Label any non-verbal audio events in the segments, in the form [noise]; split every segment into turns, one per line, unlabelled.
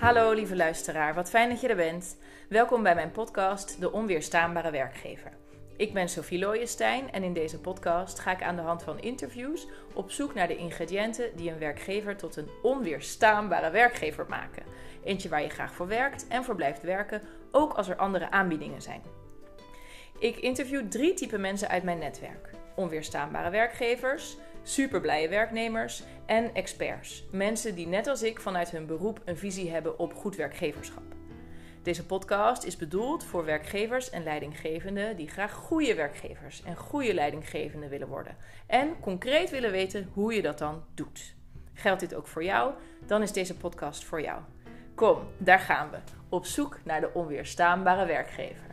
Hallo lieve luisteraar, wat fijn dat je er bent. Welkom bij mijn podcast De Onweerstaanbare Werkgever. Ik ben Sophie Looijenstein en in deze podcast ga ik aan de hand van interviews op zoek naar de ingrediënten die een werkgever tot een onweerstaanbare werkgever maken. Eentje waar je graag voor werkt en voor blijft werken, ook als er andere aanbiedingen zijn. Ik interview drie typen mensen uit mijn netwerk: onweerstaanbare werkgevers, superblije werknemers en experts. Mensen die net als ik vanuit hun beroep een visie hebben op goed werkgeverschap. Deze podcast is bedoeld voor werkgevers en leidinggevenden die graag goede werkgevers en goede leidinggevenden willen worden. En concreet willen weten hoe je dat dan doet. Geldt dit ook voor jou? Dan is deze podcast voor jou. Kom, daar gaan we. Op zoek naar de onweerstaanbare werkgever.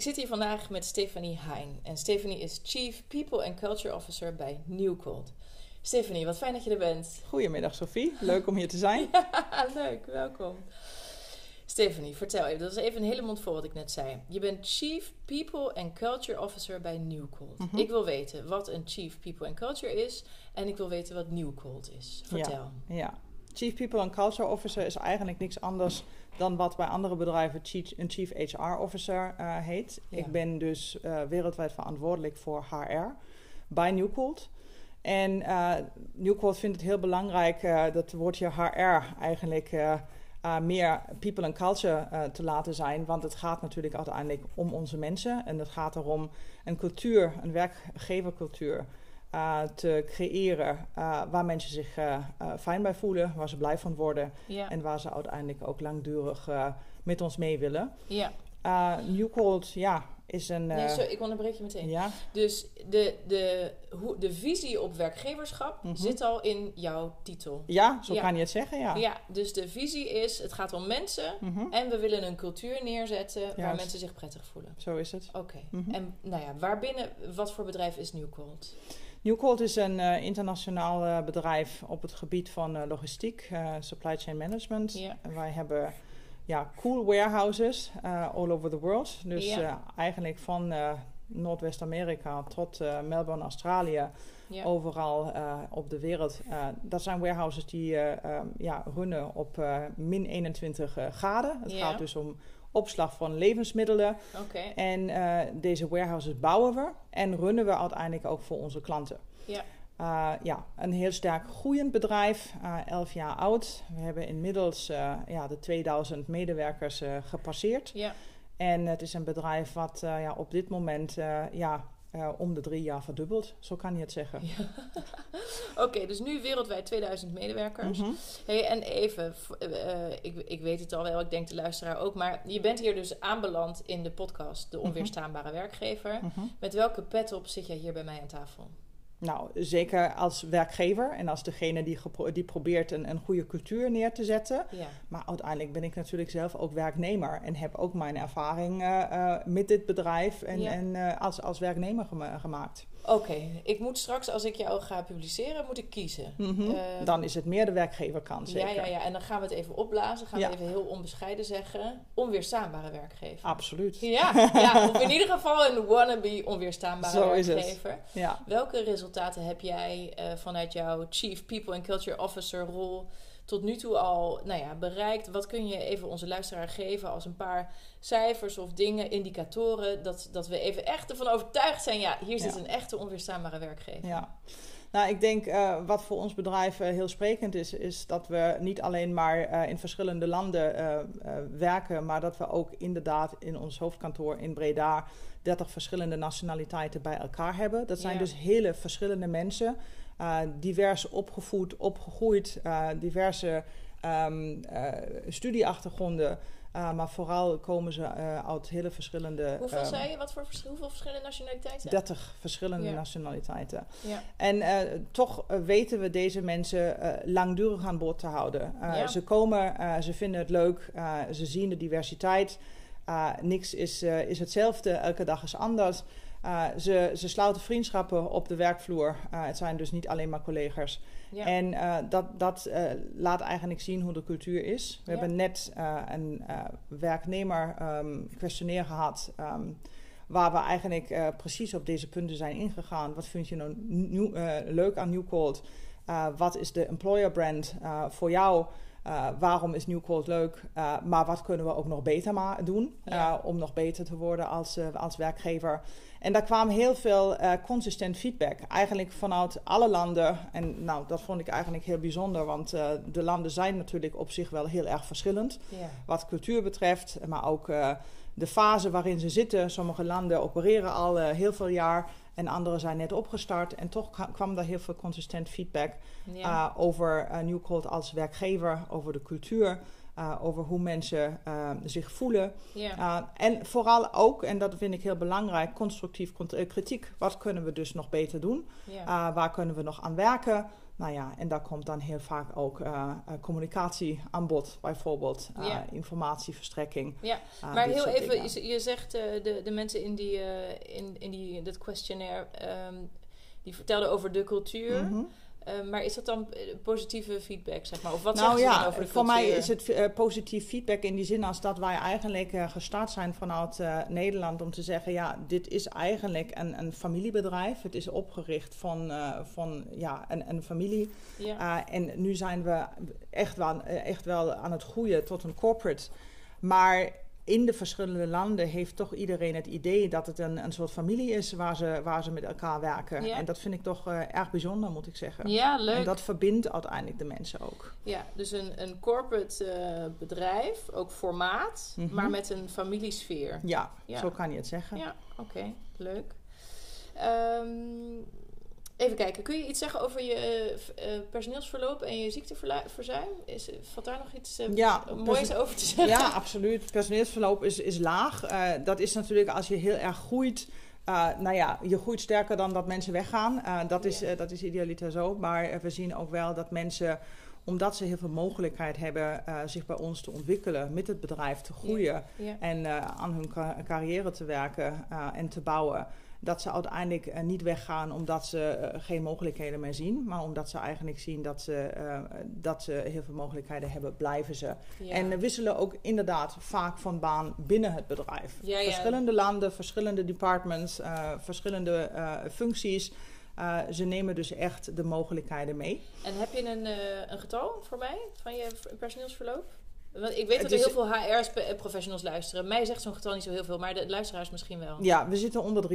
Ik zit hier vandaag met Stephanie Hein. En Stephanie is Chief People and Culture Officer bij Newcold. Stephanie, wat fijn dat je er bent.
Goedemiddag Sophie, leuk om hier te zijn. [laughs]
ja, leuk, welkom. Stephanie, vertel even, dat is even een hele mond vol wat ik net zei. Je bent Chief People and Culture Officer bij Newcold. Mm Ik wil weten wat een Chief People and Culture is en ik wil weten wat Newcold is. Vertel.
Ja, ja. Chief People and Culture Officer is eigenlijk niks anders dan wat bij andere bedrijven een Chief HR Officer uh, heet. Ik ben dus uh, wereldwijd verantwoordelijk voor HR bij Newcold. En uh, Newcold vindt het heel belangrijk dat het woordje HR eigenlijk meer people and culture te laten zijn. Want het gaat natuurlijk uiteindelijk om onze mensen. En het gaat erom een cultuur, een werkgevercultuur uh, te creëren uh, waar mensen zich uh, fijn bij voelen, waar ze blij van worden en waar ze uiteindelijk ook langdurig met ons mee willen. Ja. New Cold, ja, is een.
nee, sorry, ik onderbreek je meteen. Ja. Dus de, de, hoe, de visie op werkgeverschap mm -hmm. zit al in jouw titel.
Ja, zo ja. kan je het zeggen, ja.
Ja, dus de visie is: het gaat om mensen mm -hmm. en we willen een cultuur neerzetten waar mensen zich prettig voelen.
Zo is het.
Oké. Okay. Mm -hmm. En nou ja, waarbinnen, wat voor bedrijf is New Cold?
Newcold is een uh, internationaal uh, bedrijf op het gebied van uh, logistiek, supply chain management. Yeah. En wij hebben ja, cool warehouses all over the world. Dus yeah. eigenlijk van Noordwest-Amerika tot Melbourne, Australië. Yeah. Overal op de wereld. dat zijn warehouses die um, ja, runnen op min 21 graden. Het gaat dus om opslag van levensmiddelen. Okay. En uh, deze warehouses bouwen we en runnen we uiteindelijk ook voor onze klanten. Ja. Uh, ja, een heel sterk groeiend bedrijf, uh, elf jaar oud. We hebben inmiddels ja, de 2000 medewerkers gepasseerd. Ja. En het is een bedrijf wat ja, op dit moment ja, uh, om de drie jaar verdubbeld, zo kan je het zeggen. Ja. [laughs]
Oké, dus nu wereldwijd 2000 medewerkers. Mm -hmm. hey, en even, uh, ik, ik weet het al wel, ik denk de luisteraar ook, maar je bent hier dus aanbeland in de podcast De mhm. Onweerstaanbare Werkgever. Mm -hmm. Met welke pet op zit jij hier bij mij aan tafel?
Nou, zeker als werkgever en als degene die, die probeert een, een goede cultuur neer te zetten. Ja. Maar uiteindelijk ben ik natuurlijk zelf ook werknemer en heb ook mijn ervaring uh, uh, met dit bedrijf en, ja. en uh, als, als werknemer gema gemaakt.
Oké, ik moet straks als ik jou ga publiceren, moet ik kiezen.
Mm -hmm. dan is het meer de werkgeverkant, zeker.
Ja, ja, ja. En dan gaan we het even opblazen. Gaan ja. we even heel onbescheiden zeggen. Onweerstaanbare werkgever.
Absoluut.
Ja, ja of in ieder geval een wannabe onweerstaanbare Zo werkgever. Ja. Welke resultaten heb jij uh, vanuit jouw Chief People and Culture Officer rol tot nu toe al nou ja, bereikt? Wat kun je even onze luisteraar geven als een paar cijfers of dingen, indicatoren, dat, dat we even echt ervan overtuigd zijn, ja, hier zit ja. een echte onweerstaanbare werkgever.
Ja. Nou, ik denk uh, wat voor ons bedrijf uh, heel sprekend is, is dat we niet alleen maar uh, in verschillende landen werken, maar dat we ook inderdaad in ons hoofdkantoor in Breda 30 verschillende nationaliteiten bij elkaar hebben. Dat zijn ja. dus hele verschillende mensen, divers opgevoed, opgegroeid, diverse um, studieachtergronden. Uh, maar vooral komen ze uh, uit hele verschillende.
Hoeveel um, zei je? Wat voor vers hoeveel verschillende nationaliteiten?
30 verschillende ja. nationaliteiten. Ja. En toch weten we deze mensen langdurig aan boord te houden. Ja. Ze komen, ze vinden het leuk, ze zien de diversiteit. niks is, is hetzelfde, elke dag is anders. Uh, ze, ze sluiten vriendschappen op de werkvloer. Uh, het zijn dus niet alleen maar collega's. Ja. En uh, dat, dat laat eigenlijk zien hoe de cultuur is. We ja. hebben net een werknemer um, questionnaire gehad. Um, waar we eigenlijk precies op deze punten zijn ingegaan. Wat vind je nou nieuw, leuk aan New Cold? wat is de employer brand voor jou? Uh, waarom is New Cold leuk? Uh, maar wat kunnen we ook nog beter doen uh, om nog beter te worden als, als werkgever? En daar kwam heel veel consistent feedback. Eigenlijk vanuit alle landen. En nou, dat vond ik eigenlijk heel bijzonder. Want de landen zijn natuurlijk op zich wel heel erg verschillend. Wat cultuur betreft. Maar ook de fase waarin ze zitten. Sommige landen opereren al heel veel jaar. En andere zijn net opgestart. En toch kwam daar heel veel consistent feedback over New Cold als werkgever, over de cultuur. Uh, over hoe mensen zich voelen. en vooral ook, en dat vind ik heel belangrijk, constructief kritiek. Wat kunnen we dus nog beter doen? waar kunnen we nog aan werken? Nou ja, en daar komt dan heel vaak ook uh, communicatie aan bod, bijvoorbeeld uh, informatieverstrekking.
Ja, maar heel even, je, je zegt de, de mensen in, die, in, in die, dat questionnaire, um, die vertelden over de cultuur. Mm -hmm. Uh, maar is dat dan positieve feedback, zeg maar? Of wat nou, ja, over de
Voor mij is het uh, positief feedback in die zin als dat wij eigenlijk uh, gestart zijn vanuit Nederland om te zeggen, ja, dit is eigenlijk een, een familiebedrijf. Het is opgericht van, van ja, een, een familie. Ja. en nu zijn we echt wel, echt wel aan het groeien tot een corporate. Maar in de verschillende landen heeft toch iedereen het idee dat het een, een soort familie is waar ze, waar ze met elkaar werken. En dat vind ik toch uh, erg bijzonder, moet ik zeggen.
Ja, leuk.
En dat verbindt uiteindelijk de mensen ook.
Ja, dus een, een corporate uh, bedrijf, ook formaat, mm -hmm. maar met een familiesfeer.
Ja, ja, zo kan je het zeggen.
Ja, oké, okay, leuk. Um, Even kijken, kun je iets zeggen over je uh, personeelsverloop en je ziekteverzuim? Is, valt daar nog iets uh, ja, moois over te zeggen?
Ja, absoluut. Personeelsverloop is, is laag. Uh, dat is natuurlijk als je heel erg groeit. nou ja, je groeit sterker dan dat mensen weggaan. dat, is, dat is idealiter zo. Maar we zien ook wel dat mensen omdat ze heel veel mogelijkheid hebben zich bij ons te ontwikkelen, met het bedrijf te groeien ja, ja. en aan hun carrière te werken en te bouwen dat ze uiteindelijk uh, niet weggaan omdat ze uh, geen mogelijkheden meer zien. Maar omdat ze eigenlijk zien dat ze, uh, dat ze heel veel mogelijkheden hebben, blijven ze. Ja. En wisselen ook inderdaad vaak van baan binnen het bedrijf. Ja, verschillende landen, verschillende departments, verschillende functies. ze nemen dus echt de mogelijkheden mee.
En heb je een, een getal voor mij van je personeelsverloop? Want ik weet dat er heel veel HR-professionals luisteren. Mij zegt zo'n getal niet zo heel veel, maar de luisteraars misschien wel.
Ja, we zitten onder 3%.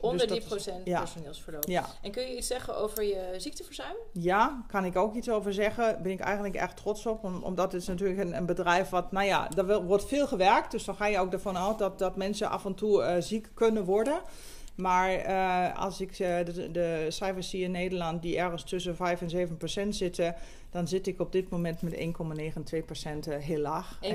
Onder dus 3% ja. personeelsverloop. Ja. En kun je iets zeggen over je ziekteverzuim?
Ja, kan ik ook iets over zeggen. Ben ik eigenlijk echt trots op. omdat het is natuurlijk een, een, bedrijf wat, nou ja, er wordt veel gewerkt. Dus dan ga je ook ervan uit dat, dat mensen af en toe uh, ziek kunnen worden. Maar uh, als ik uh, de, de, cijfers zie in Nederland die ergens tussen 5 en 7 procent zitten, dan zit ik op dit moment met 1,92 procent uh, heel laag.
1,92.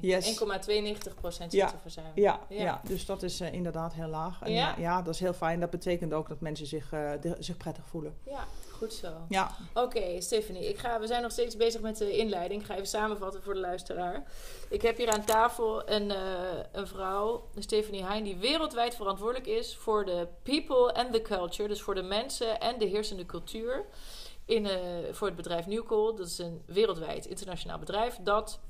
Yes. 1,92 procent ja.
Ja, ja, ja. dus dat is inderdaad heel laag. En ja? ja, dat is heel fijn. Dat betekent ook dat mensen zich, de, zich prettig voelen.
Ja, goed zo. Ja. Oké, okay, Stephanie, ik ga, we zijn nog steeds bezig met de inleiding. Ik ga even samenvatten voor de luisteraar. Ik heb hier aan tafel een, uh, een vrouw, Stephanie Hein, die wereldwijd verantwoordelijk is voor de people and the culture. Dus voor de mensen en de heersende cultuur. In, uh, voor het bedrijf Newcold. Dat is een wereldwijd internationaal bedrijf dat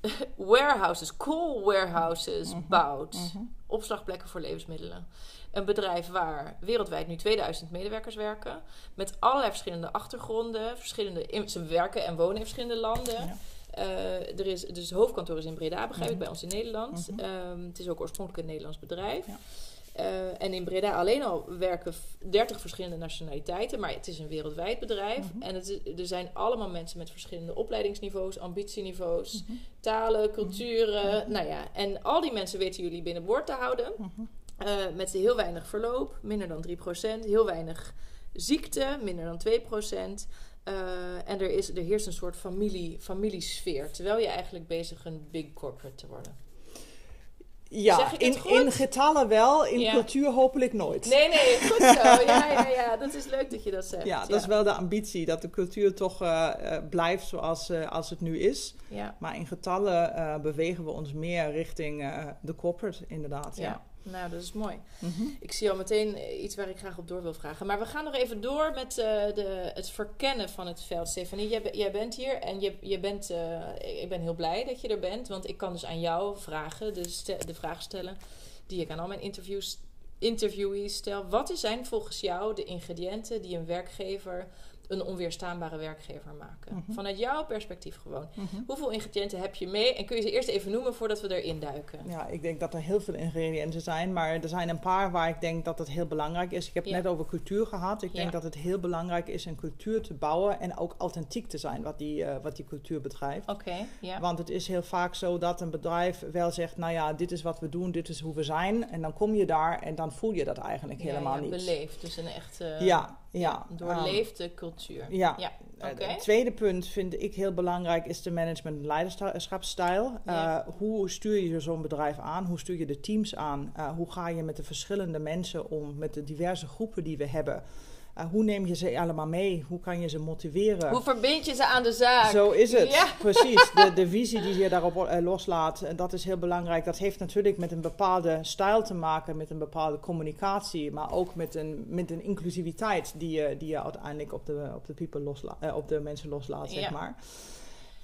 [laughs] warehouses, cool warehouses mhm. bouwt. Mhm. Opslagplekken voor levensmiddelen. Een bedrijf waar wereldwijd nu 2000 medewerkers werken. Met allerlei verschillende achtergronden. Verschillende, ze werken en wonen in verschillende landen. Uh, er is, dus het hoofdkantoor is in Breda, begrijp ik, bij ons in Nederland. Um, het is ook oorspronkelijk een Nederlands bedrijf. Ja. Uh, en in Breda alleen al werken 30 verschillende nationaliteiten, maar het is een wereldwijd bedrijf. Mhm. En het is, er zijn allemaal mensen met verschillende opleidingsniveaus, ambitieniveaus, mm talen, culturen. Mm Nou ja, en al die mensen weten jullie binnenboord te houden. Uh, met heel weinig verloop, minder dan 3%, heel weinig ziekte, minder dan 2%. Uh, en er, is, er heerst een soort familie, familiesfeer. Terwijl je eigenlijk bezig een big corporate te worden.
Ja, in, in getallen wel, in cultuur hopelijk nooit.
Nee, nee, goed zo. [laughs] Ja, ja, ja, dat is leuk dat je dat zegt.
Ja, dat is wel de ambitie, dat de cultuur toch uh, blijft zoals uh, als het nu is. Ja. Maar in getallen bewegen we ons meer richting de corporate, inderdaad. ja.
Nou, dat is mooi. Mhm. Ik zie al meteen iets waar ik graag op door wil vragen. Maar we gaan nog even door met uh, de, het verkennen van het veld. Stefanie, jij, jij bent hier en je, je bent, uh, ik ben heel blij dat je er bent. Want ik kan dus aan jou vragen, dus de vraag stellen. die ik aan al mijn interviews, interviewees stel. Wat zijn volgens jou de ingrediënten die een werkgever een onweerstaanbare werkgever maken. Mhm. Vanuit jouw perspectief gewoon. Mhm. Hoeveel ingrediënten heb je mee? En kun je ze eerst even noemen voordat we erin duiken?
Ja, ik denk dat er heel veel ingrediënten zijn. Maar er zijn een paar waar ik denk dat het heel belangrijk is. Ik heb het net over cultuur gehad. Ik denk dat het heel belangrijk is een cultuur te bouwen. En ook authentiek te zijn wat die, uh, wat die cultuur bedrijft.
Oké.
Want het is heel vaak zo dat een bedrijf wel zegt... nou ja, dit is wat we doen, dit is hoe we zijn. En dan kom je daar en dan voel je dat eigenlijk helemaal niet.
beleefd. Dus een echt...
ja, ja,
doorleefde cultuur.
Ja. ja. Eh, het tweede punt vind ik heel belangrijk is de management- en leiderschapsstijl. Uh, hoe stuur je zo'n bedrijf aan? Hoe stuur je de teams aan? Uh, hoe ga je met de verschillende mensen om, met de diverse groepen die we hebben? Uh, hoe neem je ze allemaal mee? Hoe kan je ze motiveren?
Hoe verbind je ze aan de zaak?
Zo is het, ja. precies. De, [laughs] de visie die je daarop uh, loslaat, en dat is heel belangrijk. Dat heeft natuurlijk met een bepaalde stijl te maken, met een bepaalde communicatie, maar ook met een, met een inclusiviteit die je, die je uiteindelijk op de, op de, people loslaat, uh, op de mensen loslaat, zeg maar.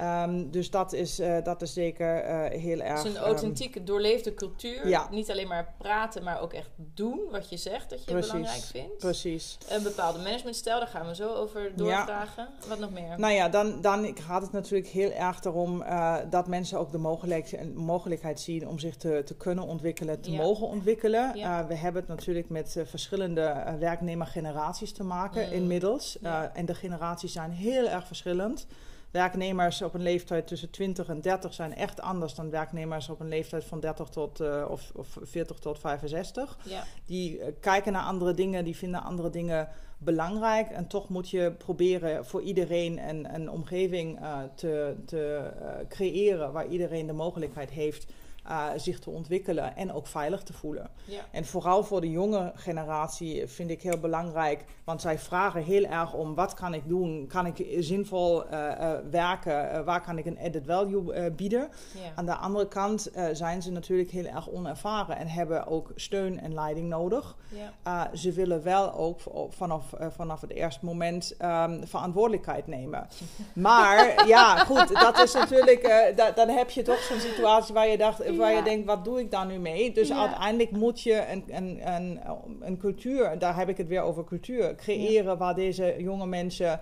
Um, dus dat is, uh, dat is zeker uh, heel erg.
Het is een authentieke, um, doorleefde cultuur. Ja. Niet alleen maar praten, maar ook echt doen wat je zegt dat je precies, belangrijk vindt.
Precies.
Een bepaalde managementstijl, daar gaan we zo over doorvragen. Ja. Wat nog meer?
Nou ja, dan, dan gaat het natuurlijk heel erg erom uh, dat mensen ook de mogelijk, mogelijkheid zien om zich te, te kunnen ontwikkelen, te ja. mogen ontwikkelen. we hebben het natuurlijk met verschillende werknemergeneraties te maken mm. inmiddels. en de generaties zijn heel erg verschillend. Werknemers op een leeftijd tussen 20 en 30 zijn echt anders dan werknemers op een leeftijd van 30 tot uh, of, of 40 tot 65. Ja. Die uh, kijken naar andere dingen, die vinden andere dingen belangrijk. En toch moet je proberen voor iedereen een, een omgeving uh, te, te creëren waar iedereen de mogelijkheid heeft uh, zich te ontwikkelen en ook veilig te voelen. Ja. En vooral voor de jonge generatie vind ik heel belangrijk, want zij vragen heel erg om wat kan ik doen? Kan ik zinvol uh, uh, werken? waar kan ik een added value bieden? Ja. Aan de andere kant zijn ze natuurlijk heel erg onervaren en hebben ook steun en leiding nodig. Ja. ze willen wel ook vanaf, vanaf het eerste moment um, verantwoordelijkheid nemen. [laughs] maar ja, goed, dat is natuurlijk, dan heb je toch zo'n situatie waar je dacht waar je denkt, wat doe ik daar nu mee? Dus uiteindelijk moet je een, een, een, een cultuur, daar heb ik het weer over cultuur, creëren waar deze jonge mensen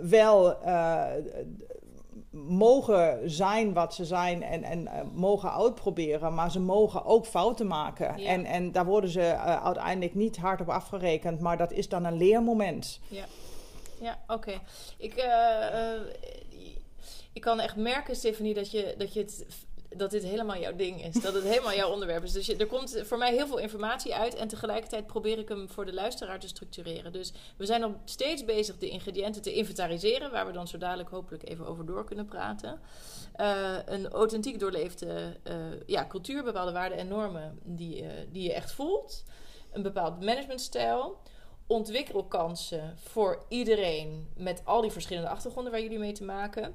wel uh, mogen zijn wat ze zijn en, en uh, mogen uitproberen, maar ze mogen ook fouten maken. En, en daar worden ze uh, uiteindelijk niet hard op afgerekend, maar dat is dan een leermoment.
Ja, ja oké. Okay. Ik, ik kan echt merken, Stephanie, dat je, dat je het dat dit helemaal jouw ding is. Dat het helemaal jouw onderwerp is. Dus je, er komt voor mij heel veel informatie uit. En tegelijkertijd probeer ik hem voor de luisteraar te structureren. Dus we zijn nog steeds bezig de ingrediënten te inventariseren. Waar we dan zo dadelijk hopelijk even over door kunnen praten. Uh, een authentiek doorleefde uh, ja, cultuur, bepaalde waarden en normen die, uh, die je echt voelt. Een bepaald managementstijl ontwikkelkansen voor iedereen met al die verschillende achtergronden waar jullie mee te maken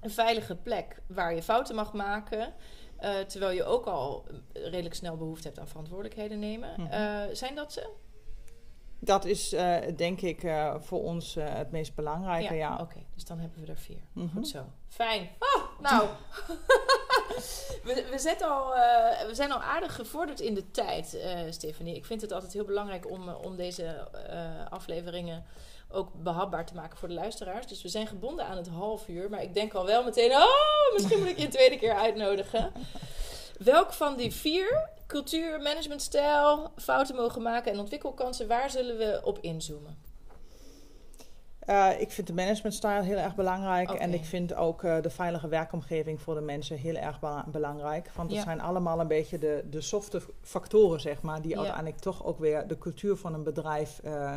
een veilige plek waar je fouten mag maken. Uh, terwijl je ook al redelijk snel behoefte hebt aan verantwoordelijkheden nemen. Mm -hmm. uh, zijn dat ze?
Dat is uh, denk ik voor ons het meest belangrijke, ja.
ja. Oké, dus dan hebben we er vier. Mm -hmm. Goed zo. Fijn. Oh, nou, [laughs] we, we, zetten al, we zijn al aardig gevorderd in de tijd, Stephanie. Ik vind het altijd heel belangrijk om, om deze afleveringen ook behapbaar te maken voor de luisteraars. Dus we zijn gebonden aan het half uur. Maar ik denk al wel meteen, oh, misschien moet ik je een tweede keer uitnodigen. Welk van die vier, cultuur, managementstijl, fouten mogen maken en ontwikkelkansen, waar zullen we op inzoomen?
Uh, ik vind de managementstijl heel erg belangrijk. Okay. En ik vind ook uh, de veilige werkomgeving voor de mensen heel erg belangrijk. Want dat ja. zijn allemaal een beetje de, de softe factoren, zeg maar, die ja. uiteindelijk toch ook weer de cultuur van een bedrijf uh,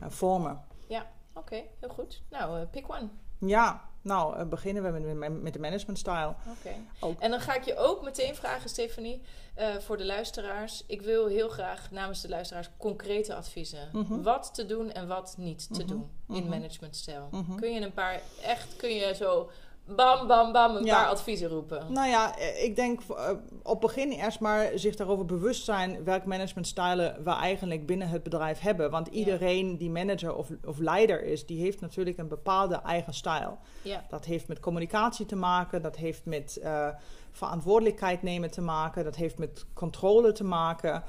vormen.
Ja, oké, okay, heel goed. Nou, pick one.
Ja, nou, uh, beginnen we met, met de management style.
Oké. Okay. En dan ga ik je ook meteen vragen, Stephanie, uh, voor de luisteraars. Ik wil heel graag namens de luisteraars concrete adviezen. Mm -hmm. Wat te doen en wat niet te mm -hmm. doen in mm -hmm. managementstijl. Kun je een paar echt, kun je zo bam, bam, bam een paar adviezen roepen?
Nou ja, eh, ik denk uh, op begin eerst maar zich daarover bewust zijn welk managementstijlen we eigenlijk binnen het bedrijf hebben. Want iedereen die manager of, of leider is, die heeft natuurlijk een bepaalde eigen stijl. Ja. Dat heeft met communicatie te maken, dat heeft met uh, verantwoordelijkheid nemen te maken, dat heeft met controle te maken.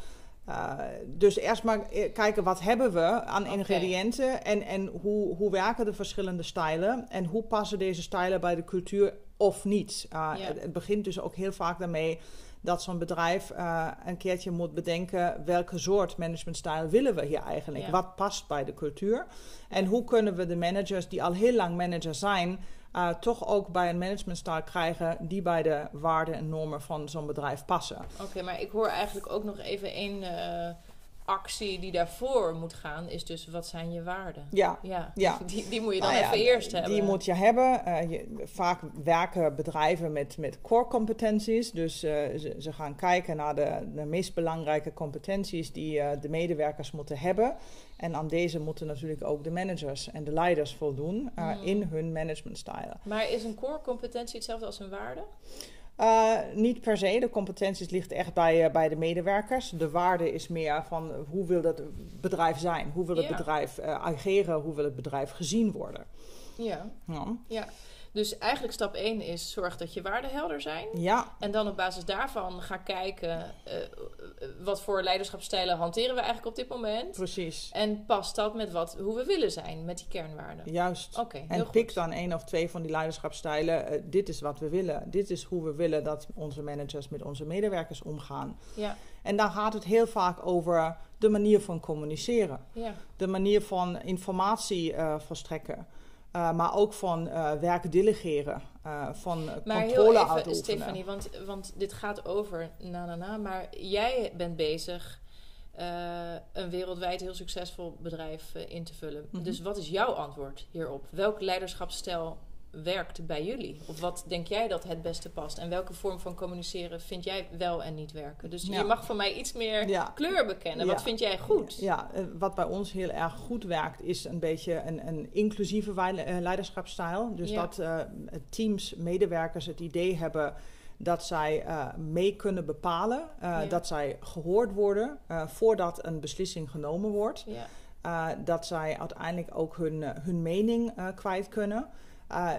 Uh, dus eerst maar kijken wat hebben we aan ingrediënten en, en hoe, hoe werken de verschillende stijlen en hoe passen deze stijlen bij de cultuur of niet. Uh, het, begint dus ook heel vaak daarmee dat zo'n bedrijf uh, een keertje moet bedenken welke soort managementstijl willen we hier eigenlijk. Wat past bij de cultuur en hoe kunnen we de managers die al heel lang manager zijn uh, toch ook bij een managementstijl krijgen die bij de waarden en normen van zo'n bedrijf passen.
Oké, maar ik hoor eigenlijk ook nog even één uh, actie die daarvoor moet gaan, is dus wat zijn je waarden?
Ja. ja. ja. [laughs]
Die, die moet je dan nou even eerst hebben.
Die moet je hebben. Uh, je, vaak werken bedrijven met, met core competenties. Dus ze, ze, gaan kijken naar de, de meest belangrijke competenties die de medewerkers moeten hebben. En aan deze moeten natuurlijk ook de managers en de leiders voldoen uh, in hun managementstijlen.
Maar is een core competentie hetzelfde als een waarde?
Uh, niet per se. De competenties ligt echt bij, uh, bij de medewerkers. De waarde is meer van hoe wil dat bedrijf zijn? Hoe wil het bedrijf ageren? Hoe wil het bedrijf gezien worden?
Ja. ja. ja. Dus eigenlijk stap 1 is zorg dat je waarden helder zijn.
Ja.
En dan op basis daarvan ga kijken uh, wat voor leiderschapsstijlen hanteren we eigenlijk op dit moment.
Precies.
En past dat met wat, hoe we willen zijn met die kernwaarden.
Juist.
Oké.
en pik dan één of twee van die leiderschapsstijlen. Uh, dit is wat we willen. Dit is hoe we willen dat onze managers met onze medewerkers omgaan.
Ja.
En dan gaat het heel vaak over de manier van communiceren.
Ja.
De manier van informatie uh, verstrekken. Uh, maar ook van uh, werk delegeren, uh, van
maar
controle
heel even, Stefanie, want, want dit gaat over na na na, maar jij bent bezig een wereldwijd heel succesvol bedrijf in te vullen. Mm -hmm. Dus wat is jouw antwoord hierop? Welk leiderschapsstijl werkt bij jullie? Of wat denk jij dat het beste past? En welke vorm van communiceren vind jij wel en niet werken? Dus je mag van mij iets meer ja. kleur bekennen. Wat vind jij goed?
Ja, wat bij ons heel erg goed werkt, is een beetje een, een inclusieve leiderschapsstijl. Dus dat uh, teams, medewerkers het idee hebben dat zij uh, mee kunnen bepalen, uh, ja. dat zij gehoord worden voordat een beslissing genomen wordt.
Ja.
dat zij uiteindelijk ook hun, hun mening kwijt kunnen. Uh,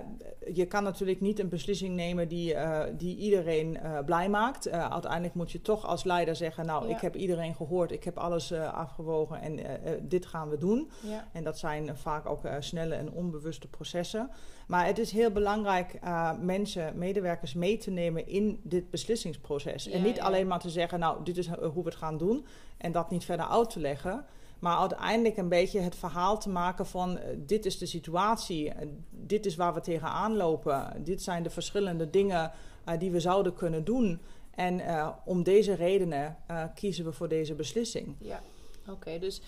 je kan natuurlijk niet een beslissing nemen die, uh, die iedereen uh, blij maakt. uiteindelijk moet je toch als leider zeggen: Nou, ja. ik heb iedereen gehoord, ik heb alles afgewogen en dit gaan we doen.
Ja.
En dat zijn vaak ook snelle en onbewuste processen. Maar het is heel belangrijk mensen, medewerkers mee te nemen in dit beslissingsproces. Ja, en niet alleen maar te zeggen: Nou, dit is hoe we het gaan doen. En dat niet verder uit te leggen. Maar uiteindelijk een beetje het verhaal te maken van uh, dit is de situatie, uh, dit is waar we tegenaan lopen, dit zijn de verschillende dingen uh, die we zouden kunnen doen. En om deze redenen kiezen we voor deze beslissing.
Ja, oké. Dus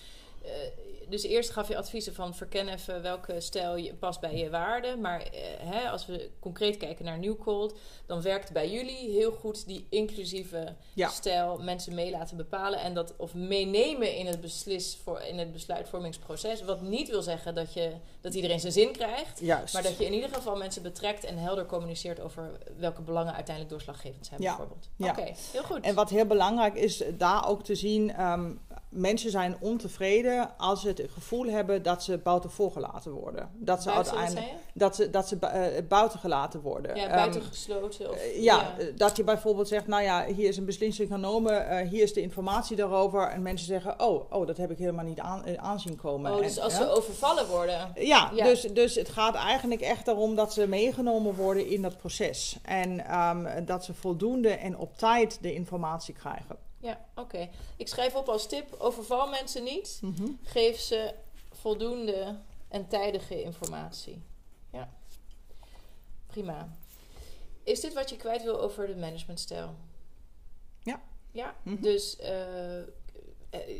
dus eerst gaf je adviezen van verken even welke stijl je past bij je waarden. Maar eh, hè, als we concreet kijken naar New Cold, dan werkt bij jullie heel goed die inclusieve
ja.
stijl mensen mee laten bepalen en dat of meenemen in het, beslis voor, in het besluitvormingsproces. Wat niet wil zeggen dat, je, dat iedereen zijn zin krijgt,
Juist.
maar dat je in ieder geval mensen betrekt en helder communiceert over welke belangen uiteindelijk doorslaggevend zijn,
ja.
bijvoorbeeld.
Ja.
Oké, heel goed.
En wat heel belangrijk is daar ook te zien. Um, mensen zijn ontevreden als ze het gevoel hebben dat ze buiten voorgelaten worden. Dat ze
buiten,
uiteindelijk dat ze, dat ze uh, buiten gelaten worden.
Ja, buiten gesloten. Of,
uh, ja, ja, dat je bijvoorbeeld zegt, nou ja, hier is een beslissing genomen, uh, hier is de informatie daarover. En mensen zeggen, oh, oh dat heb ik helemaal niet aan, aanzien komen.
Oh, dus
en,
als ze overvallen worden.
Ja, ja, Dus, dus het gaat eigenlijk echt erom dat ze meegenomen worden in dat proces. En um, dat ze voldoende en op tijd de informatie krijgen.
Ja, oké. Okay. Ik schrijf op als tip: overval mensen niet.
Mm -hmm.
Geef ze voldoende en tijdige informatie. Ja, prima. Is dit wat je kwijt wil over de managementstijl?
Ja.
Ja, mm -hmm. dus uh, eh,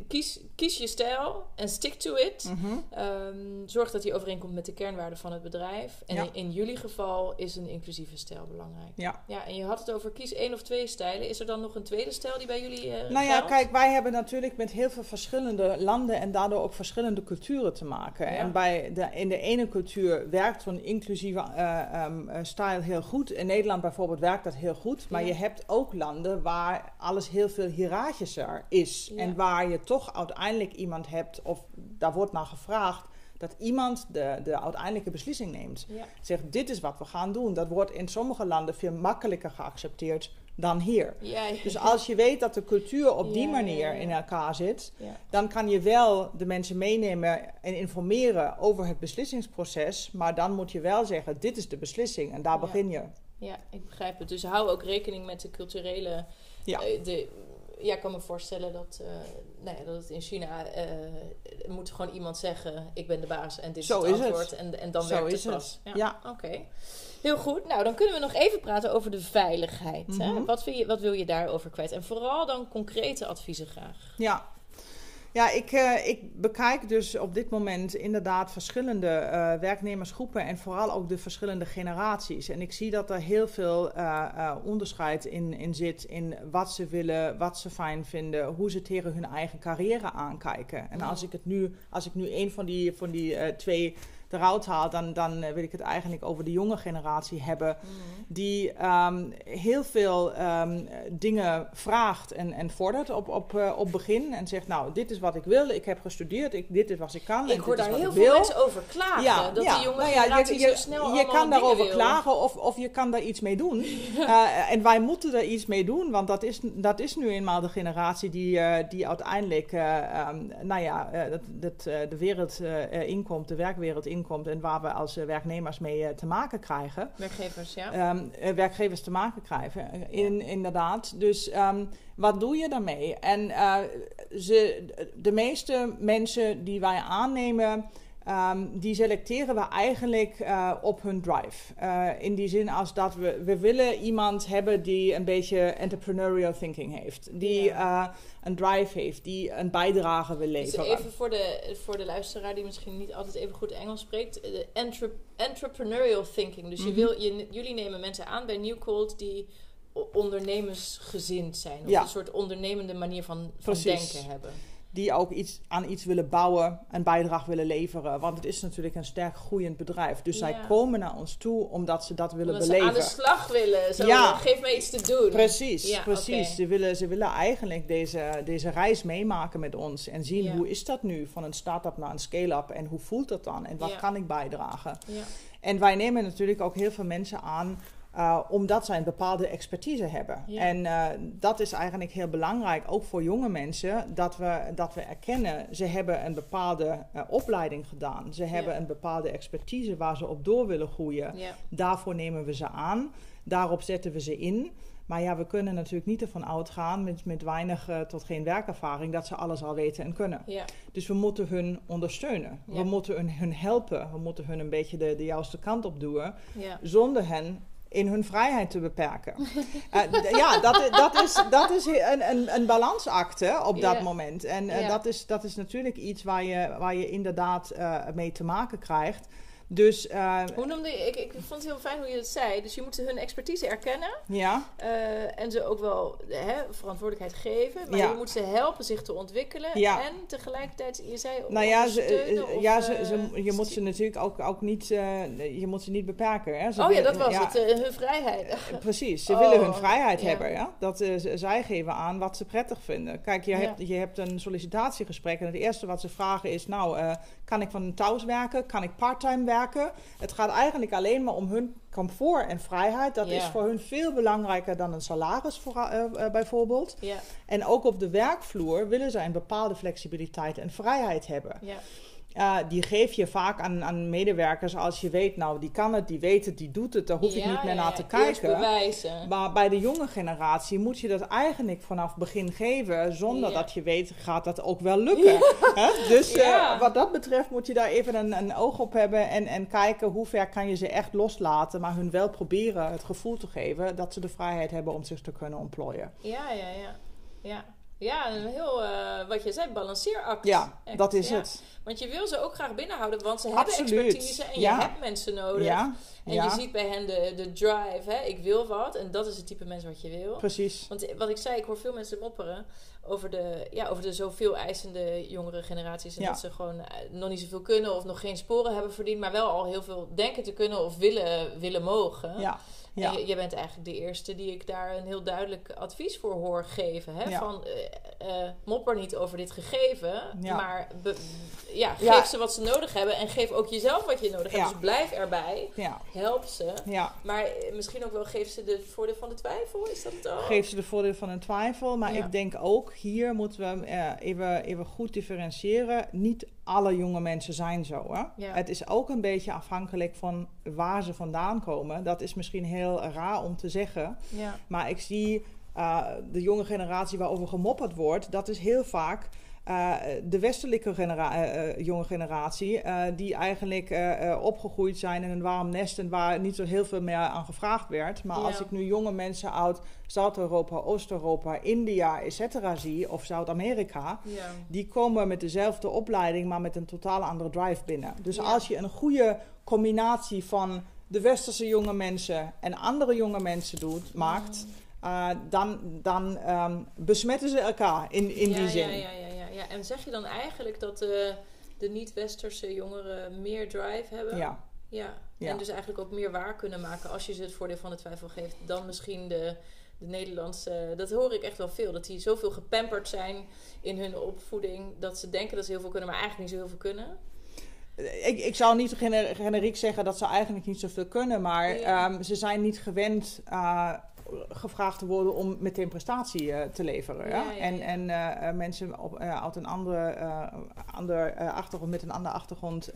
kies, kies je stijl en stick to it.
Mhm.
Ehm, zorg dat die overeenkomt met de kernwaarden van het bedrijf. En
Ja.
in, in jullie geval is een inclusieve stijl belangrijk.
Ja.
Ja, en je had het over kies één of twee stijlen. Is er dan nog een tweede stijl die bij jullie eh
Nou ja, kijk, wij hebben natuurlijk met heel veel verschillende landen en daardoor ook verschillende culturen te maken.
Ja.
En bij de, in de ene cultuur werkt zo'n inclusieve eh, ehm, eh, stijl heel goed. In Nederland bijvoorbeeld werkt dat heel goed. Maar je hebt ook landen waar alles heel veel hiërarchischer is. En waar je toch uiteindelijk iemand hebt, of daar wordt naar gevraagd, dat iemand de, de uiteindelijke beslissing neemt.
Ja.
Zegt, dit is wat we gaan doen. Dat wordt in sommige landen veel makkelijker geaccepteerd dan hier.
Ja, ja.
Dus als je weet dat de cultuur op die manier in elkaar zit, dan kan je wel de mensen meenemen en informeren over het beslissingsproces. Maar dan moet je wel zeggen: dit is de beslissing en daar begin je.
Ja, ik begrijp het. Dus hou ook rekening met de culturele.
Ja.
eh, de, ja, ik kan me voorstellen dat, eh, nou ja, dat het in China eh, moet gewoon iemand zeggen: Ik ben de baas en dit
Zo
is het
is het.
antwoord. En, en dan
Zo
werkt
is
het. pas.
Ja.
Oké. Heel goed. Nou, dan kunnen we nog even praten over de veiligheid. hè?
Mhm.
Wat, vind je, wat wil je daarover kwijt? En vooral dan concrete adviezen graag.
Ja. Ja, ik, eh, ik bekijk dus op dit moment inderdaad verschillende eh, werknemersgroepen en vooral ook de verschillende generaties. En ik zie dat er heel veel eh, onderscheid in, in zit in wat ze willen, wat ze fijn vinden, hoe ze tegen hun eigen carrière aankijken. En als ik het nu, als ik nu een van die, van die twee eruit haal, dan, dan eh, wil ik het eigenlijk over de jonge generatie hebben die ehm, heel veel ehm, dingen vraagt en, en vordert op, op, eh, op begin. En zegt, nou, dit is wat ik wil, ik heb gestudeerd, ik, dit is wat ik kan.
Ik hoor daar heel veel
wil.
mensen over klagen. dat die jonge
nou ja,
generatie
je, je,
zo snel
je kan daarover
wil.
klagen of, of je kan daar iets mee doen. [laughs] Eh, en wij moeten er iets mee doen, want dat is, dat is nu eenmaal de generatie die, die uiteindelijk eh, ehm, nou ja, dat, dat, de wereld inkomt, de werkwereld inkomt en waar we als eh, werknemers mee eh, te maken krijgen.
Werkgevers, ja.
Ehm, eh, werkgevers te maken krijgen. In, inderdaad. Dus ehm, wat doe je daarmee? En ze, de meeste mensen die wij aannemen. Ehm, die selecteren we eigenlijk eh, op hun drive. Eh, in die zin als dat we, we willen iemand hebben die een beetje entrepreneurial thinking heeft. Die eh, een drive heeft, die een bijdrage wil
Dus
leveren.
even voor de, voor de luisteraar die misschien niet altijd even goed Engels spreekt. entre- entrepreneurial thinking. Dus je
Mhm.
wil, je, jullie nemen mensen aan bij New Cold die ondernemersgezind zijn. Of
Ja.
een soort ondernemende manier van, van denken hebben.
Die ook iets, aan iets willen bouwen, een bijdrage willen leveren. Want het is natuurlijk een sterk groeiend bedrijf. Dus zij komen naar ons toe omdat ze dat willen
Omdat ze
beleven.
aan de slag willen. Zo,
Ja.
geef mij iets te doen.
Precies,
Ja,
precies. Ze, willen, ze willen eigenlijk deze, deze reis meemaken met ons en zien hoe is dat nu van een start-up naar een scale-up en hoe voelt dat dan en wat kan ik bijdragen.
Ja.
En wij nemen natuurlijk ook heel veel mensen aan eh, omdat zij een bepaalde expertise hebben.
Ja.
En eh, dat is eigenlijk heel belangrijk, ook voor jonge mensen, dat we, dat we erkennen, ze hebben een bepaalde eh, opleiding gedaan. Ze hebben een bepaalde expertise waar ze op door willen groeien.
Ja.
Daarvoor nemen we ze aan, daarop zetten we ze in. Maar ja, we kunnen natuurlijk niet ervan uitgaan met, met weinig tot geen werkervaring dat ze alles al weten en kunnen.
Ja.
Dus we moeten hun ondersteunen.
Ja.
We moeten hun, hun helpen. We moeten hun een beetje de, de juiste kant op duwen
Ja.
zonder hen in hun vrijheid te beperken. [laughs] Eh, ja, dat, dat is, dat is een, een, een balansakte op dat moment. En eh, dat, is, dat is natuurlijk iets waar je, waar je inderdaad eh, mee te maken krijgt. Dus eh,
Hoe noemde je, ik, ik vond het heel fijn hoe je het zei. Dus je moet hun expertise erkennen.
ja,
eh, en ze ook wel hè, verantwoordelijkheid geven. Maar
Ja.
je moet ze helpen zich te ontwikkelen.
Ja.
En tegelijkertijd, je zei
nou ja, ze, eh,
of,
ja ze, ze- je moet ze natuurlijk ook, ook niet, je moet ze niet beperken. Hè? Ze
Oh ja, dat was het. hun vrijheid.
Precies, ze
Oh,
willen hun vrijheid
ja.
hebben. Ja? Dat, zij geven aan wat ze prettig vinden. Kijk, je, hebt, je hebt een sollicitatiegesprek en het eerste wat ze vragen is... nou, kan ik van thuis werken? Kan ik parttime werken? Het gaat eigenlijk alleen maar om hun comfort en vrijheid. Dat
Ja.
is voor hun veel belangrijker dan een salaris voor, eh, eh, bijvoorbeeld.
Ja,
En ook op de werkvloer willen zij een bepaalde flexibiliteit en vrijheid hebben.
ja.
Uh, die geef je vaak aan, aan medewerkers als je weet, nou, die kan het, die weet het, die doet het, daar hoef ik
Ja,
niet meer
ja,
naar te kijken. Maar bij de jonge generatie moet je dat eigenlijk vanaf begin geven, zonder
Ja.
dat je weet, gaat dat ook wel lukken. Hè? Dus eh, wat dat betreft moet je daar even een, een oog op hebben en, en kijken hoe ver kan je ze echt loslaten, maar hun wel proberen het gevoel te geven dat ze de vrijheid hebben om zich te kunnen ontplooien.
Ja, ja, ja. Ja. Ja, een heel, uh, wat je zei, balanceeract.
Ja, dat is het.
Want je wil ze ook graag binnenhouden, want ze hebben expertise en je hebt mensen nodig. Ja. En je ziet bij hen de, de drive, hè? ik wil wat. En dat is het type mens wat je wil.
Precies.
Want wat ik zei, ik hoor veel mensen mopperen over de, ja, over de zoveel eisende jongere generaties. En dat ze gewoon eh, nog niet zoveel kunnen of nog geen sporen hebben verdiend, maar wel al heel veel denken te kunnen of willen, willen mogen. Ja. Ja. En je, bent eigenlijk de eerste die ik daar een heel duidelijk advies voor hoor geven. Hè? Van uh, uh, mopper niet over dit gegeven, maar ja, geef ze wat ze nodig hebben en geef ook jezelf wat je nodig hebt. Dus blijf erbij, help ze. Maar eh, misschien ook wel geef ze de voordeel van de twijfel, is dat het ook?
Geef ze de voordeel van de twijfel, maar ik denk ook hier moeten we even, even goed differentiëren. Niet alle jonge mensen zijn zo. Hè? Het is ook een beetje afhankelijk van waar ze vandaan komen. Dat is misschien heel raar om te zeggen. Ja. Maar ik zie uh, de jonge generatie waarover gemopperd wordt, dat is heel vaak uh, de westelijke genera uh, jonge generatie, die eigenlijk opgegroeid zijn in een warm nest en waar niet zo heel veel meer aan gevraagd werd. Maar als ik nu jonge mensen uit Zuid-Europa, Oost-Europa, India, etc. zie, of Zuid-Amerika, ja. die komen met dezelfde opleiding, maar met een totaal andere drive binnen. Dus als je een goede combinatie van de westerse jonge mensen en andere jonge mensen doet, maakt. Uh, dan, dan um, besmetten ze elkaar in, in die zin.
Ja, ja, ja, ja, ja. En zeg je dan eigenlijk dat de, de niet-westerse jongeren meer drive hebben? Ja. ja. En dus eigenlijk ook meer waar kunnen maken als je ze het voordeel van de twijfel geeft dan misschien de, de Nederlandse. Dat hoor ik echt wel veel. Dat die zoveel gepamperd zijn in hun opvoeding dat ze denken dat ze heel veel kunnen, maar eigenlijk niet zo heel veel kunnen.
Ik, ik zou niet generiek zeggen dat ze eigenlijk niet zoveel kunnen, maar ehm, ze zijn niet gewend uh, gevraagd te worden om meteen prestatie uh, te leveren. Ja, ja? en en uh, mensen op, uit een andere, ander, achtergrond, met een andere achtergrond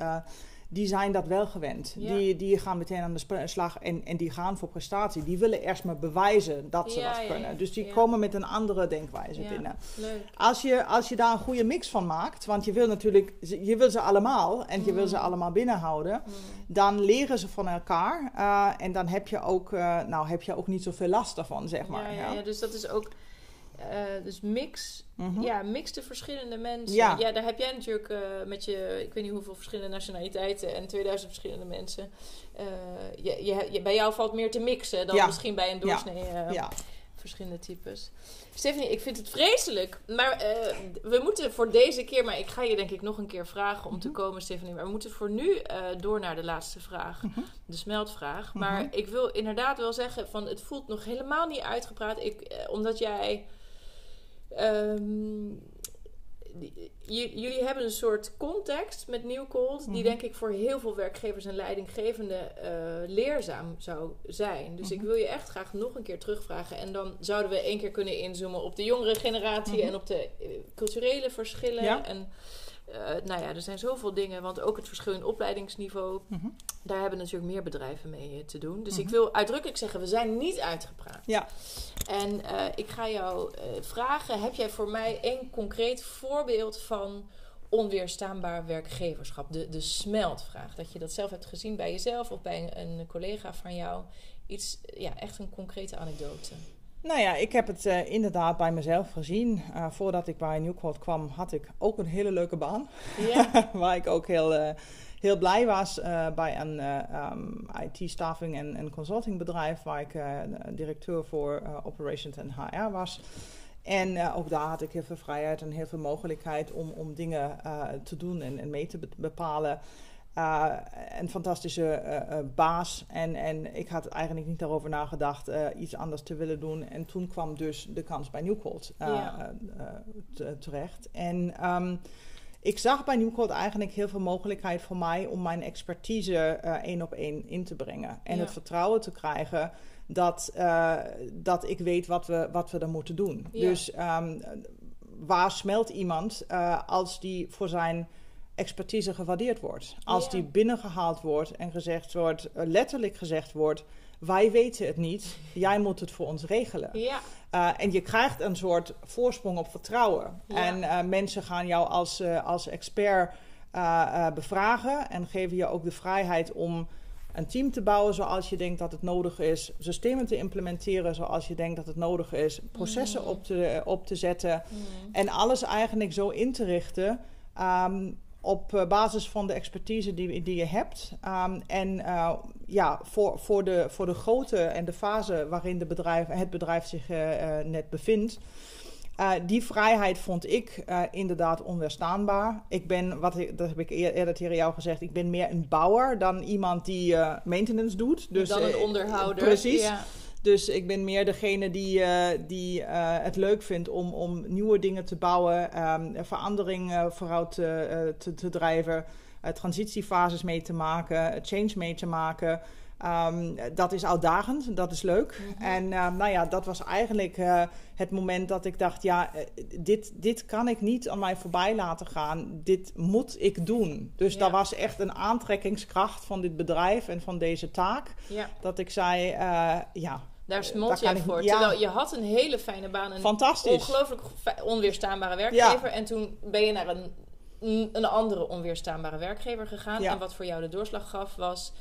die zijn dat wel gewend. Die, die gaan meteen aan de slag en, en die gaan voor prestatie. Die willen eerst maar bewijzen dat ze dat kunnen. dus die komen met een andere denkwijze binnen. Als je, als je daar een goede mix van maakt, want je wil natuurlijk, je wil ze allemaal en je wil ze mm. allemaal binnenhouden, mm. dan leren ze van elkaar. Uh, en dan heb je, ook, uh, nou, heb je ook niet zoveel last daarvan, zeg maar.
ja, dus dat is ook uh, dus mix, mm -hmm. ja, mix de verschillende mensen. Ja. ja, daar heb jij natuurlijk uh, met je, ik weet niet hoeveel verschillende nationaliteiten en 2000 verschillende mensen. Uh, je, je, bij jou valt meer te mixen dan ja. misschien bij een doorsnee ja. verschillende types. Stephanie, ik vind het vreselijk. Maar we moeten voor deze keer, maar ik ga je denk ik nog een keer vragen om mm -hmm. te mhm. komen, Stephanie. Maar we moeten voor nu door naar de laatste vraag, mm -hmm. de smeltvraag. Maar mhm. ik wil inderdaad wel zeggen, van het voelt nog helemaal niet uitgepraat. Ik, omdat jij Um, jullie hebben een soort context met New Cold, die mhm. denk ik voor heel veel werkgevers en leidinggevenden uh, leerzaam zou zijn. Dus ik mhm. wil je echt graag nog een keer terugvragen. En dan zouden we één keer kunnen inzoomen op de jongere generatie mhm. en op de uh, culturele verschillen. Ja. En uh, nou ja, er zijn zoveel dingen, want ook het verschil in opleidingsniveau, mhm. daar hebben natuurlijk meer bedrijven mee eh, te doen. Dus ik mhm. wil uitdrukkelijk zeggen, we zijn niet uitgepraat. Ja. En uh, ik ga jou vragen, heb jij voor mij een concreet voorbeeld van onweerstaanbaar werkgeverschap? De, de smeltvraag. Dat je dat zelf hebt gezien bij jezelf of bij een, een collega van jou. Iets, ja, echt een concrete anekdote.
Nou ja, ik heb het uh, inderdaad bij mezelf gezien. Uh, voordat ik bij Newcourt kwam, had ik ook een hele leuke baan. Yeah. [laughs] waar ik ook heel, uh, heel blij was bij een um, IT-staffing en, en consultingbedrijf. Waar ik directeur voor operations en HR was. En ook daar had ik heel veel vrijheid en heel veel mogelijkheid om, om dingen te doen en, en mee te bepalen. Uh, een fantastische uh, uh, baas. En, en ik had eigenlijk niet daarover nagedacht iets anders te willen doen. En toen kwam dus de kans bij Newcold ja. terecht. En um, ik zag bij Newcold eigenlijk heel veel mogelijkheid voor mij om mijn expertise één op één in te brengen. En ja. het vertrouwen te krijgen dat, dat ik weet wat we, wat we er moeten doen. Ja. Dus um, waar smelt iemand als die voor zijn expertise gewaardeerd wordt. Als die binnengehaald wordt en gezegd wordt, eh, letterlijk gezegd wordt: wij weten het niet, jij moet het voor ons regelen. Ja. Uh, en je krijgt een soort voorsprong op vertrouwen. En uh, mensen gaan jou als, als expert bevragen en geven je ook de vrijheid om een team te bouwen zoals je denkt dat het nodig is, systemen te implementeren zoals je denkt dat het nodig is, processen mm. op, te, op te zetten mm. en alles eigenlijk zo in te richten. Ehm, op eh, basis van de expertise die, die je hebt. Um, en uh, ja, voor, voor, de, voor de grootte en de fase waarin de bedrijf, het bedrijf zich uh, net bevindt. die vrijheid vond ik inderdaad onweerstaanbaar. Ik ben, wat, dat heb ik eerder tegen jou gezegd, ik ben meer een bouwer dan iemand die maintenance doet.
Dus, dan een onderhouder.
Precies. Ja. Dus ik ben meer degene die, uh, die uh, het leuk vindt om, om nieuwe dingen te bouwen, um, verandering uh, vooruit te, te, te, drijven, transitiefases mee te maken, change mee te maken. Um, dat is uitdagend, dat is leuk. Mm -hmm. En nou ja, dat was eigenlijk het moment dat ik dacht: ja, dit, dit kan ik niet aan mij voorbij laten gaan. Dit moet ik doen. Dus ja. dat was echt een aantrekkingskracht van dit bedrijf en van deze taak. Ja. Dat ik zei: ja,
daar eh, smolt je voor. Terwijl je had een hele fijne baan. Een Fantastisch. ongelooflijk onweerstaanbare werkgever. En toen ben je naar een, een andere onweerstaanbare werkgever gegaan. En wat voor jou de doorslag gaf was...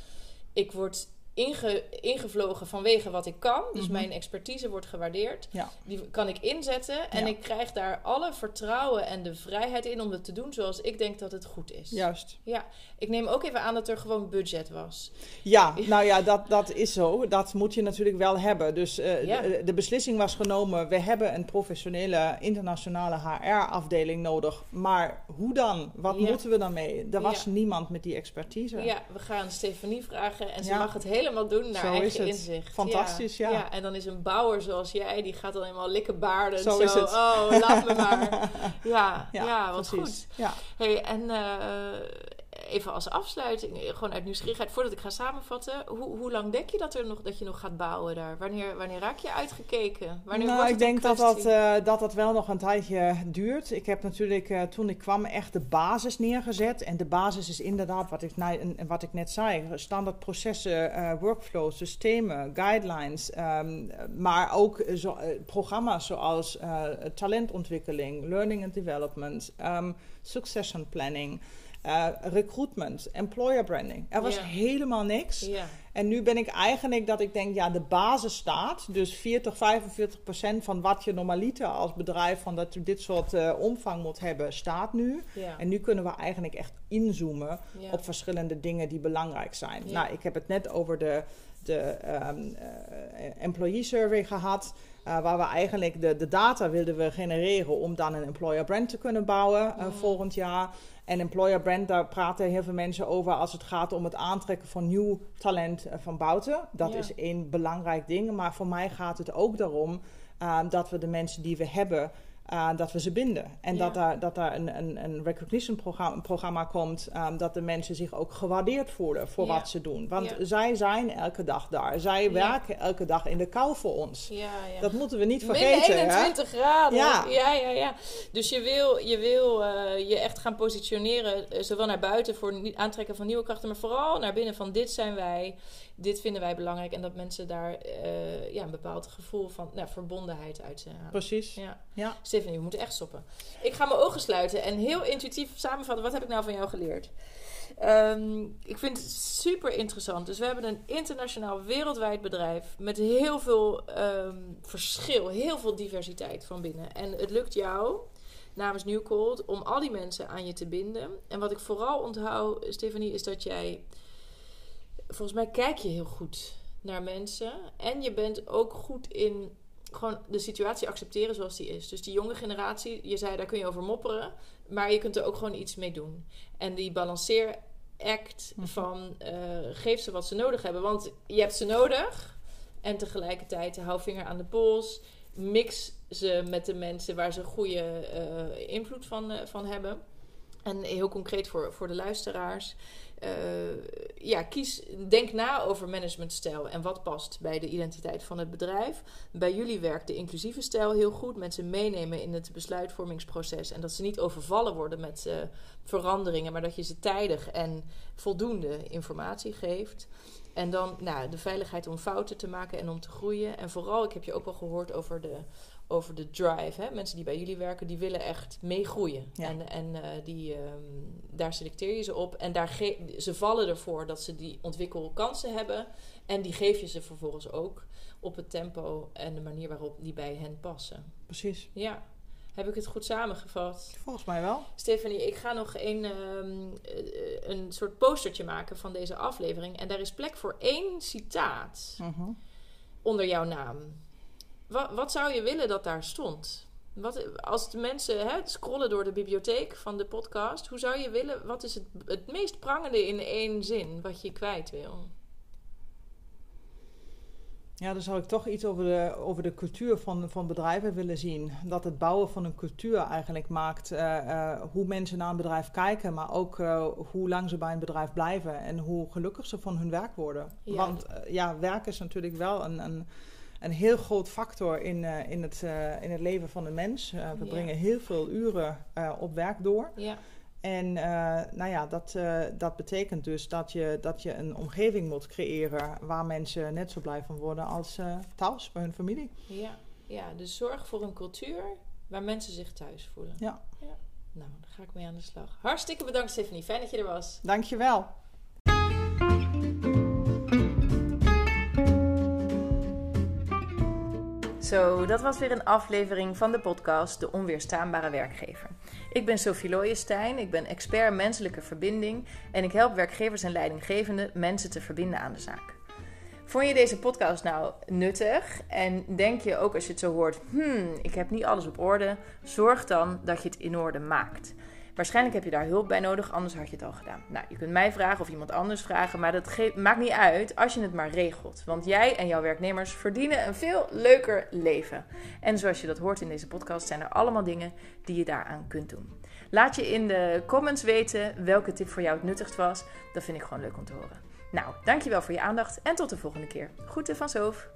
Ik word inge, ingevlogen vanwege wat ik kan. Dus mhm. mijn expertise wordt gewaardeerd. Die kan ik inzetten. En ik krijg daar alle vertrouwen en de vrijheid in om het te doen zoals ik denk dat het goed is.
Juist.
Ja. Ik neem ook even aan dat er gewoon budget was.
Ja, [laughs] nou ja, dat, dat is zo. Dat moet je natuurlijk wel hebben. Dus uh, de, de, beslissing was genomen. We hebben een professionele internationale HR-afdeling nodig. Maar hoe dan? Wat moeten we dan mee? Er was niemand met die expertise.
Ja, we gaan Stefanie vragen en ze mag het helemaal doen naar zo eigen inzicht.
Fantastisch, ja.
ja. En dan is een bouwer zoals jij, die gaat dan helemaal likken baarden. Zo, zo. is het. Oh, laat me maar. [laughs] Ja, ja, wat goed. Ja. Hey, en uh, even als afsluiting, eh, gewoon uit nieuwsgierigheid, voordat ik ga samenvatten. Hoe, hoe lang denk je dat, er nog, dat je nog gaat bouwen daar? Wanneer, wanneer raak je uitgekeken? Wanneer
nou, ik denk dat dat, uh, dat dat wel nog een tijdje duurt. Ik heb natuurlijk uh, toen ik kwam echt de basis neergezet. En de basis is inderdaad wat ik, wat ik net zei. Standaard processen, uh, workflows, systemen, guidelines. Um, maar ook zo, programma's zoals talentontwikkeling, learning and development, um, succession planning. Uh, recruitment, employer branding. Er was helemaal niks. En nu ben ik eigenlijk dat ik denk, ja, de basis staat. Dus 40, 45 procent van wat je normaliter als bedrijf van dat dit soort uh, omvang moet hebben, staat nu. En nu kunnen we eigenlijk echt inzoomen op verschillende dingen die belangrijk zijn. Nou, ik heb het net over de, de um, uh, employee survey gehad. Uh, waar we eigenlijk de, de data wilden we genereren om dan een employer brand te kunnen bouwen uh, volgend jaar. En employer brand, daar praten heel veel mensen over als het gaat om het aantrekken van nieuw talent uh, van buiten. Dat is één belangrijk ding. Maar voor mij gaat het ook daarom dat we de mensen die we hebben uh, dat we ze binden. En dat daar, dat daar een, een, een recognition programma, programma komt, um, dat de mensen zich ook gewaardeerd voelen voor wat ze doen. Want zij zijn elke dag daar. Zij werken elke dag in de kou voor ons. Dat moeten we niet vergeten.
Min 21 hè? graden. Ja. ja, ja. Dus je wil je, wil, uh, je echt gaan positioneren, uh, zowel naar buiten voor het aantrekken van nieuwe krachten, maar vooral naar binnen van dit zijn wij dit vinden wij belangrijk. En dat mensen daar uh, ja, een bepaald gevoel van nou, verbondenheid uit halen.
Precies.
Ja. ja. Stephanie, we moeten echt stoppen. Ik ga mijn ogen sluiten en heel intuïtief samenvatten. Wat heb ik nou van jou geleerd? Um, ik vind het super interessant. Dus we hebben een internationaal wereldwijd bedrijf met heel veel um, verschil, heel veel diversiteit van binnen. En het lukt jou namens New Cold om al die mensen aan je te binden. En wat ik vooral onthoud, Stephanie, is dat jij volgens mij kijk je heel goed naar mensen. En je bent ook goed in gewoon de situatie accepteren zoals die is. Dus die jonge generatie, je zei daar kun je over mopperen. Maar je kunt er ook gewoon iets mee doen. En die balanceer act mhm. van uh, geef ze wat ze nodig hebben. Want je hebt ze nodig. En tegelijkertijd hou vinger aan de pols. Mix ze met de mensen waar ze goede uh, invloed van, uh, van hebben. En heel concreet voor, voor de luisteraars. Uh, ja, kies, denk na over managementstijl en wat past bij de identiteit van het bedrijf. Bij jullie werkt de inclusieve stijl heel goed. Mensen meenemen in het besluitvormingsproces. En dat ze niet overvallen worden met uh, veranderingen, maar dat je ze tijdig en voldoende informatie geeft. En dan nou, de veiligheid om fouten te maken en om te groeien. En vooral, ik heb je ook wel gehoord over de over de drive. Hè? Mensen die bij jullie werken, die willen echt meegroeien. En, en uh, die, um, daar selecteer je ze op. En daar ze vallen ervoor dat ze die ontwikkelkansen hebben. En die geef je ze vervolgens ook op het tempo en de manier waarop die bij hen passen.
Precies.
Ja. Heb ik het goed samengevat?
Volgens mij wel.
Stephanie, ik ga nog een, um, een soort postertje maken van deze aflevering. En daar is plek voor één citaat uh onder jouw naam. Wat, wat zou je willen dat daar stond? Wat, als de mensen hè, scrollen door de bibliotheek van de podcast, hoe zou je willen, wat is het, het meest prangende in één zin wat je kwijt wil?
Ja, dan zou ik toch iets over de, over de cultuur van, van bedrijven willen zien. Dat het bouwen van een cultuur eigenlijk maakt uh, uh, hoe mensen naar een bedrijf kijken, maar ook uh, hoe lang ze bij een bedrijf blijven en hoe gelukkig ze van hun werk worden. Ja. Want ja, werk is natuurlijk wel een, een, een heel groot factor in, in, het, in het leven van de mens. we ja. brengen heel veel uren op werk door.
Ja.
En uh, nou ja, dat, uh, dat betekent dus dat je, dat je een omgeving moet creëren waar mensen net zo blij van worden als uh, thuis bij hun familie.
Ja, ja, dus zorg voor een cultuur waar mensen zich thuis voelen.
Ja.
ja. Nou, daar ga ik mee aan de slag. Hartstikke bedankt, Stephanie. Fijn dat je er was.
Dankjewel.
Zo, dat was weer een aflevering van de podcast De Onweerstaanbare Werkgever. Ik ben Sophie Looijenstein, ik ben expert menselijke verbinding en ik help werkgevers en leidinggevenden mensen te verbinden aan de zaak. Vond je deze podcast nou nuttig en denk je ook als je het zo hoort, hmm, ik heb niet alles op orde, zorg dan dat je het in orde maakt. Waarschijnlijk heb je daar hulp bij nodig, anders had je het al gedaan. Nou, je kunt mij vragen of iemand anders vragen, maar dat maakt niet uit als je het maar regelt. Want jij en jouw werknemers verdienen een veel leuker leven. En zoals je dat hoort in deze podcast, zijn er allemaal dingen die je daaraan kunt doen. Laat je in de comments weten welke tip voor jou het nuttigst was. Dat vind ik gewoon leuk om te horen. Nou, dankjewel voor je aandacht en tot de volgende keer. Groeten van Sof.